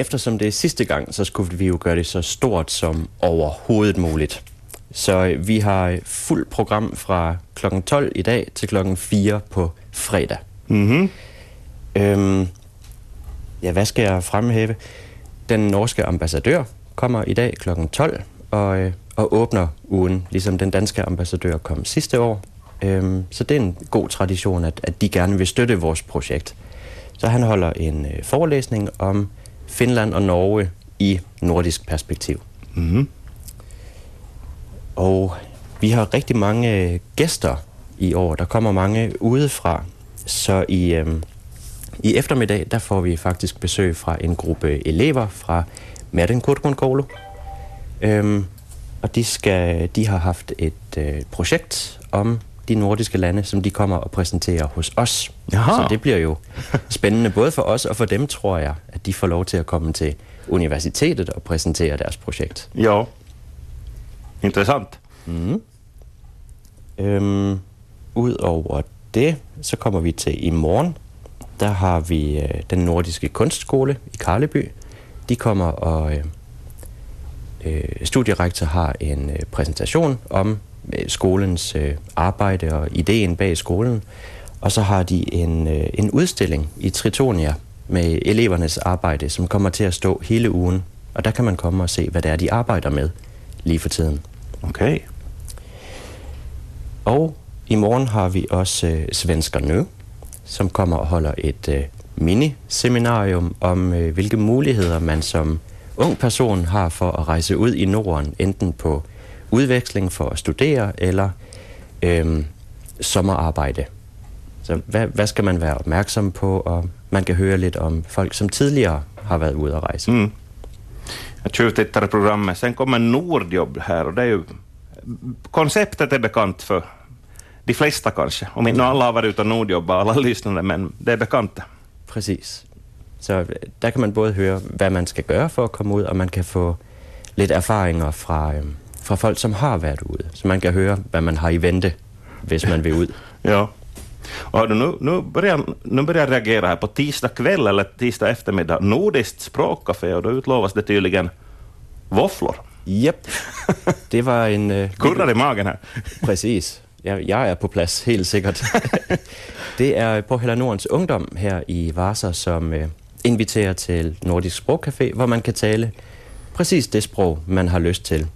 eftersom det er sidste gang, så skulle vi jo gøre det så stort som overhovedet muligt. Så øh, vi har fuldt program fra kl. 12 i dag til kl. 4 på fredag. Mhm. Øhm, ja, hvad skal jeg fremhæve? Den norske ambassadør kommer i dag kl. 12 og, øh, og åbner ugen, ligesom den danske ambassadør kom sidste år. Øhm, så det er en god tradition, at, at de gerne vil støtte vores projekt. Så han holder en øh, forelæsning om Finland og Norge i nordisk perspektiv. Mhm. Og vi har rigtig mange øh, gæster i år. Der kommer mange udefra. Så i, øhm, i eftermiddag, der får vi faktisk besøg fra en gruppe elever fra Merenkurkun Øhm, og de, skal, de har haft et øh, projekt om de nordiske lande, som de kommer og præsenterer hos os. Jaha. Så det bliver jo spændende både for os og for dem, tror jeg, at de får lov til at komme til universitetet og præsentere deres projekt. Ja. Intressant. Øhm, Udover det, så kommer vi til i morgen. Der har vi øh, den nordiske kunstskole i Karleby. De kommer og øh, øh, studierektor har en øh, præsentation om skolens øh, arbejde og ideen bag skolen. Og så har de en, øh, en udstilling i Tritonia med elevernes arbejde, som kommer til at stå hele ugen. Og der kan man komme og se, hvad det er, de arbejder med lige for tiden. Okej. Og i morgen har vi også øh, Svensker Nu, som kommer og holder et øh, mini-seminarium om, øh, hvilke muligheder man som ung person har for at rejse ud i Norden, enten på udveksling for at studere eller øh, sommerarbejde. Så hvad, hvad skal man være opmærksom på? Og man kan høre lidt om folk, som tidligere har været ude at rejse. Mm. Jag tjuvtittar i programmet. Sen kommer Nordjobb här och det är ju... Konceptet är bekant för de flesta kanske. Om inte alla har varit ute och Nordjobbat, alla lyssnare, men det är bekant. Præcis. Så øh, der kan man både høre, hvad man skal gøre for at komme ud, og man kan få lidt erfaringer fra, øh, fra folk, som har været ude. Så man kan høre, hvad man har i vente, hvis man vil ud. Ja. Och nu, nu, börjar, nu börjar jag reagera här på tisdag kväll eller tisdag eftermiddag. Nordiskt språkcafé och då utlovas det tydligen våfflor. Yep. Det var en... Øh, Kurrar i magen här. Præcis. Jeg, jeg er på plads, helt sikkert. det er på Heller Nordens Ungdom her i Varser, som øh, inviterer til Nordisk Sprogcafé, hvor man kan tale præcis det sprog, man har lyst til.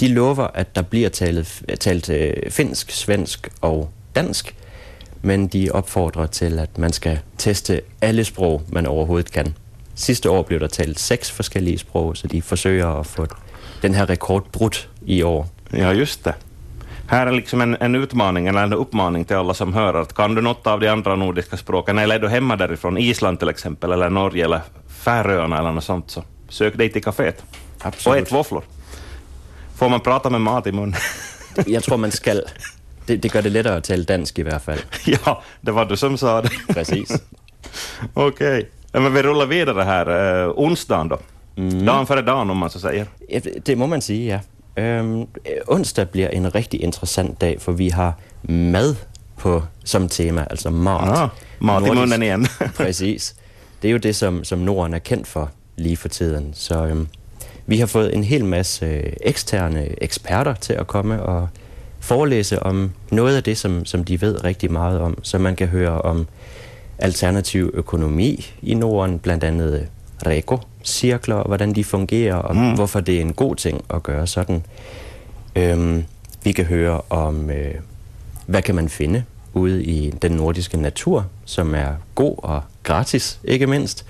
De lover, at der bliver talt, talt øh, finsk, svensk og dansk, men de opfordrer til, at man skal teste alle sprog, man overhovedet kan. Sidste år blev der talt seks forskellige sprog, så de forsøger at få den her rekord brudt i år. Ja, just det. Här är liksom en, en utmaning, eller en uppmaning till alla som hör att kan du något av de andra nordiska språken, eller är du hemma därifrån, Island till exempel, eller Norge, eller Färöarna eller något sånt, så sök dig till kaféet. Och Absolut. ät våfflor. Får man prata med mat i mun? Jeg tror, man skal. Det, det gør det lettere at tale dansk i hvert fald. ja, det var du som sa det. Præcis. Okej. Ja, men vi rullar vidare här. Uh, onsdagen då. Dagen före dagen om man så säger. Det må man sige, ja. Øhm, øh, onsdag bliver en rigtig interessant dag, for vi har mad på som tema, altså mat. Ah, mat i Nordisk- munnen igen. Præcis. Det er jo det, som, som Norden er kendt for lige for tiden. Så øhm, vi har fået en hel masse øh, eksterne eksperter til at komme og forelæse om noget af det, som, som de ved rigtig meget om. Så man kan høre om alternativ økonomi i Norden, blandt andet RECO-cirkler, og hvordan de fungerer, og mm. hvorfor det er en god ting at gøre sådan. Øhm, vi kan høre om, øh, hvad kan man finde ude i den nordiske natur, som er god og gratis, ikke mindst.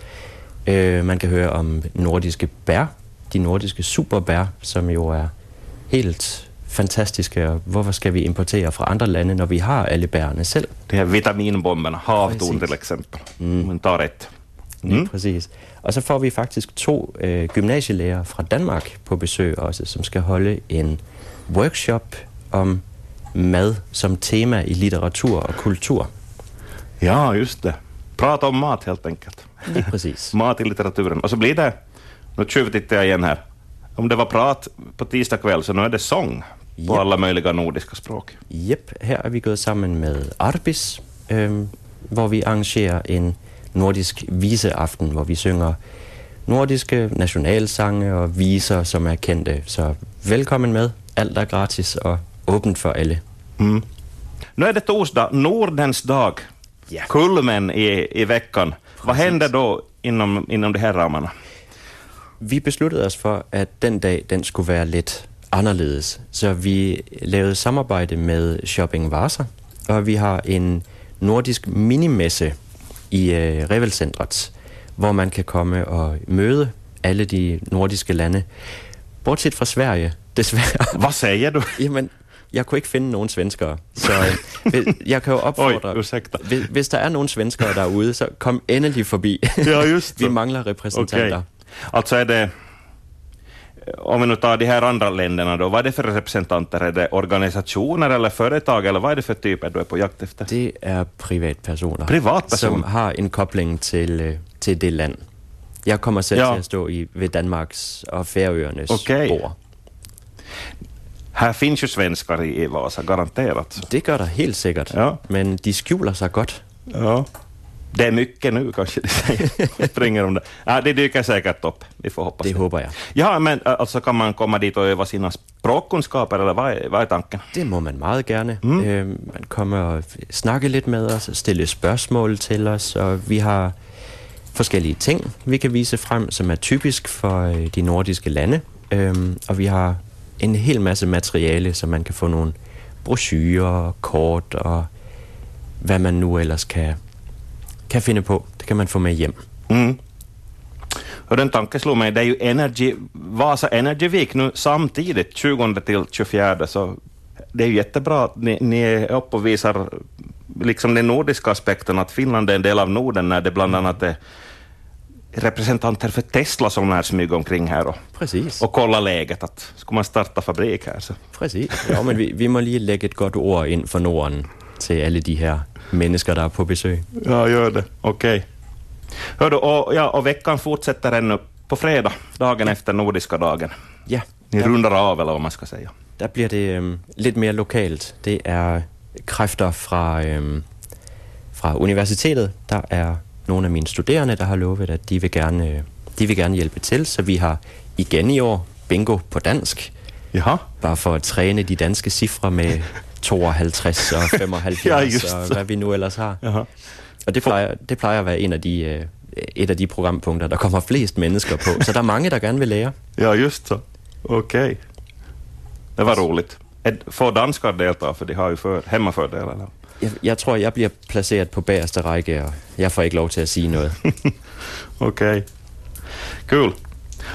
Øh, man kan høre om nordiske bær, de nordiske superbær, som jo er helt fantastiske, og hvorfor skal vi importere fra andre lande, når vi har alle bærene selv? De här vitaminbomberna, havtorn Precis. till exempel. Mm. Man ett. Lige Mm. præcis. Og så får vi faktisk to øh, gymnasielærer fra Danmark på besøg også, som skal holde en workshop om mad som tema i litteratur og kultur. Ja, just det. Prata om mat helt enkelt. Lige præcis. Mat i litteraturen. Och så blir det, nu tjuvtittar jag igen här. Om det var prat på tisdag kväll så nu är det sång på Japp. alla möjliga nordiska språk. Jep, her er vi gået sammen med Arbis, øh, hvor vi arrangerer en nordisk viseaften, hvor vi synger nordiske nationalsange og viser, som er kendte. Så velkommen med. Alt er gratis og åbent for alle. Mm. Nu är det torsdag, Nordens dag, Ja. kulmen i, i veckan. Vad händer då inom, inom de här ramarna? Vi besluttede os for, at den dag, den skulle være lidt anderledes. Så vi lavede samarbejde med Shopping Vasa, og vi har en nordisk minimesse i øh, Revelcentret, hvor man kan komme og møde alle de nordiske lande. Bortset fra Sverige, desværre. Vad säger du? Jamen, jeg kunne ikke finde nogen svenskere, så øh, jeg kan jo opfordre... Oj. Hvis, hvis der er nogen svenskere derude, så kom endelig forbi. Ja, just Vi mangler repræsentanter. Okej. Alltså är det, om vi nu tar de här andra länderna då, vad är det för representanter? Är det organisationer eller företag eller vad är det för typer du är på jakt efter? Det er privatpersoner, Privatpersoner? som har en kobling til, øh, til det land. Jeg kommer selv Ja. til at stå i, ved Danmarks og Færøernes Okej. bord. Här finns ju svenskar i, Vasa, garanterat. Så. Det gør der helt sikkert, Ja. men de skjuler sig godt. Ja. Det är mycket nu kanske de säger. Springer de där. Ja, det dyker säkert upp. Vi får hoppas Det håber jeg. Ja, men alltså kan man komma dit och öva sina språkkunskaper eller vad är, vad är tanken? Det må man meget gerne. Mm. Øh, man kommer og snakke lidt med os, og stille spørgsmål til os, og vi har forskellige ting, vi kan vise frem, som er typisk for øh, de nordiske lande. Øhm, og vi har en hel masse materiale, så man kan få nogle brochurer, kort og hvad man nu ellers kan, kan finde på. Det kan man få med hjem. Mm. Och den tanken slog mig, det är ju Energy, Vasa Energy Week nu samtidigt, 20 till 24, så det är ju jättebra att ni, ni är uppe och visar liksom den nordiska aspekten, att Finland är en del av Norden, när det bland annat är representanter för Tesla som lär smyga omkring här och, Præcis. och kolla läget, att ska man starta fabrik här så. Præcis. Ja, men vi, vi må lige lægge et godt ord ind for Norden til alle de her mennesker, der er på besøg. Ja, gör det. Okej. Hör du, och, ja, och veckan fortsätter ännu på fredag, dagen efter Nordiska dagen. Ja, Ni der, rundar av, eller vad man ska säga. der bliver det øhm, lidt mere lokalt. Det er kræfter fra, øhm, fra universitetet. Der er nogle af mine studerende, der har lovet, at de vil gerne, øh, de vil gerne hjælpe til. Så vi har igen i år bingo på dansk, Jaha. bare for at træne de danske cifre med 52 og 75 Ja, just og hvad vi nu ellers har. Jaha. Og det plejer, det plejer at være en af de, øh, et af de programpunkter, der kommer flest mennesker på. Så der er mange, der gerne vil lære. Ja, just så. Okej. Det var roligt. Får danskar delta, för de har ju för, hemmafördelar? eller? Jeg, jeg tror, jeg bliver placeret på bagerste række, og jeg får ikke lov til at sige noget. Okej. Kul.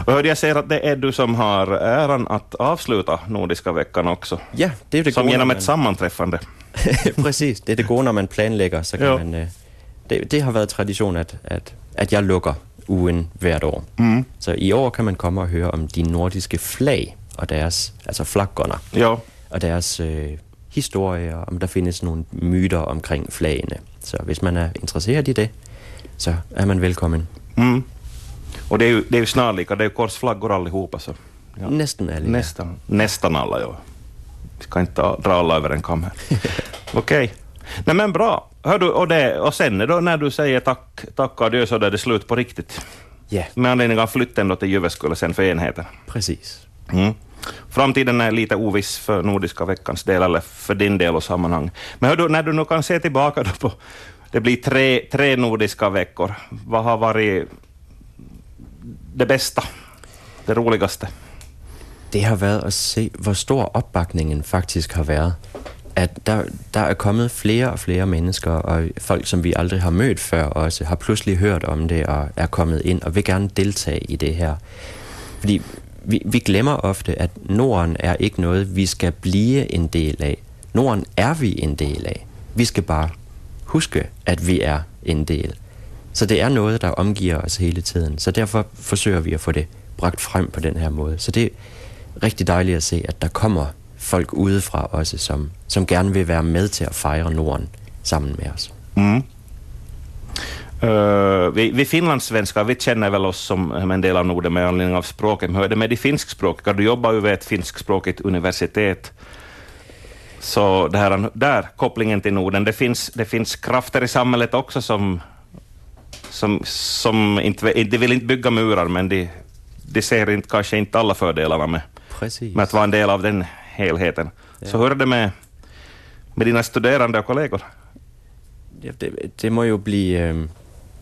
Och hörde jag säger att det är du som har äran att avsluta Nordiska veckan också. Ja, det jo det Som gode, genom ett sammanträffande. man... Præcis, det er det gode, når man planlægger, så kan Jo. man... Øh, det, det har været tradition, at, at, at jeg lukker ugen hvert år. Mm. Så i år kan man komme og høre om de nordiske flag og deres, altså flaggoner, Ja. og deres øh, historier, om der findes nogle myter omkring flagene. Så hvis man er interesseret i det, så er man velkommen. Mm. Och det är, ju, det är ju snarlika, det är ju korsflaggor allihopa. Så. Ja. Næsten alle. Nästan, nästan alla, ja. Vi ska inte dra alla över en kam här. Okej. Nej men bra. Hör du, och, det, och sen då när du säger tack, tack och adjö så är det slut på riktigt. Ja, Med anledning av flytten då till Jyväskylä sen för enheten. præcis. Mm. Framtiden är lite oviss för Nordiska veckans del, eller för din del och sammanhang. Men hör du, när du nu kan se tillbaka då på, det blir tre, tre nordiska veckor, vad har varit det bästa, det roligaste? Det har været at se, hvor stor opbakningen faktisk har været. At der, der er kommet flere og flere mennesker, og folk, som vi aldrig har mødt før også, har pludselig hørt om det og er kommet ind og vil gerne deltage i det her. Fordi vi, vi glemmer ofte, at Norden er ikke noget, vi skal blive en del af. Norden er vi en del af. Vi skal bare huske, at vi er en del. Så det er noget, der omgiver os hele tiden. Så derfor forsøger vi at få det bragt frem på den her måde. Så det er rigtig dejligt at se, at der kommer folk udefra også, som, som gerne vil være med til at fejre Norden sammen med os. Mm. Uh, vi, vi finlandssvenskar, vi känner väl oss som eh, en del av Norden med anledning av språket, men hur är det med de finskspråkiga? Du jobbar ju vid ett finskspråkigt universitet. Så det här, där, kopplingen till Norden, det finns, det finns krafter i samhället också som, som, som inte, de vill inte bygga murar, men de, de ser inte, kanske inte alla fördelarna med, Præcis. med att vara en del av den helheten. Så hur är det med, med dina studerande og kollegor? Ja, det, det må jo blive, øh,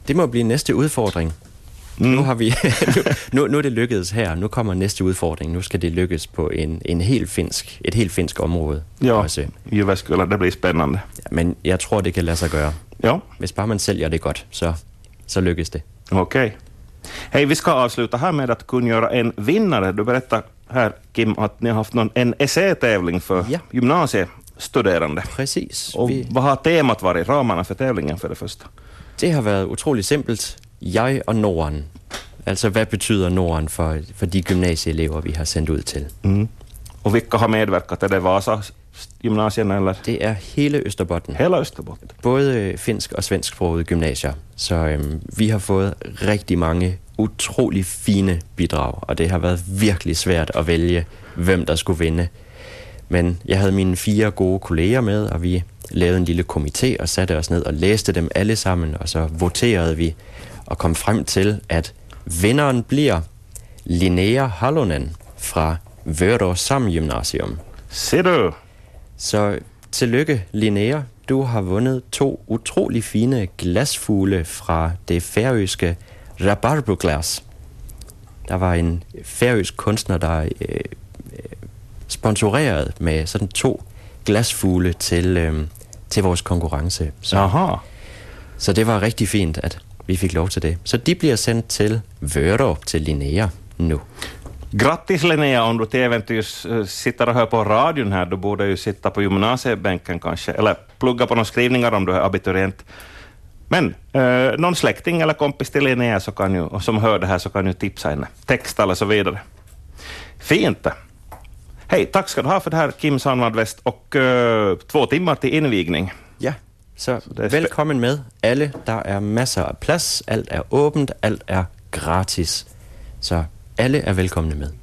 det må blive næste udfordring. Mm. Nu, har vi, nu, nu, er det lykkedes her. Nu kommer næste udfordring. Nu skal det lykkes på en, en helt finsk, et helt finsk område. Ja, Også. Jyväskylä, det blir spännande. Ja, men jeg tror, det kan lade sig gøre. Ja, Hvis bare man sælger det godt, så, så lykkes det. okej. Hej, vi ska avsluta här med att kungöra en vinnare. Du berättade här, Kim, att ni har haft någon, en essätävling för Ja. gymnasiestuderande. Præcis. Och Vi, vad har temat varit, ramarna för tävlingen för det första? det har været utrolig simpelt. Jeg og Norden. Altså, hvad betyder Norden for, for de gymnasieelever, vi har sendt ud til? Mm. Och vilka har medverkat? Är det Vasa gymnasien eller Det er hele Østerbotten. hela Österbotten? både øh, finsk og svensksprogede gymnasier. Så øhm, vi har fået rigtig mange utrolig fine bidrag, og det har været virkelig svært at vælge, hvem der skulle vinde. Men jeg havde mine fire gode kolleger med, og vi lavede en lille komité og satte os ned og læste dem alle sammen, og så voterede vi og kom frem til, at vinderen bliver Linnea Hallonen fra Vørder Sam Gymnasium. Ser du? Så tillykke, Linnea. Du har vundet to utrolig fine glasfugle fra det færøske Rabarboglas. Der var en færøsk kunstner, der øh, øh, sponsorerede med sådan to glasfugle til, øh, til vores konkurrence. Så, Jaha. så det var rigtig fint, at vi fik lov til det. Så de bliver sendt til Vørder, til Linnea nu. Grattis Linnea, om du till äventyrs eh, sitter och hör på radion här, du borde ju sitta på gymnasiebänken kanske, eller plugga på några skrivningar om du är abiturient. Men eh, någon släkting eller kompis till Linnea så kan ju, som hör det här så kan ju tipsa henne, text eller så vidare. Fint! Hej, tack ska du ha för det här Kim Sandvall West och eh, två timmar till invigning. Ja, så det er velkommen med alle. Der er masser af plads, alt er åbent, alt er gratis. Så alle er velkomne med.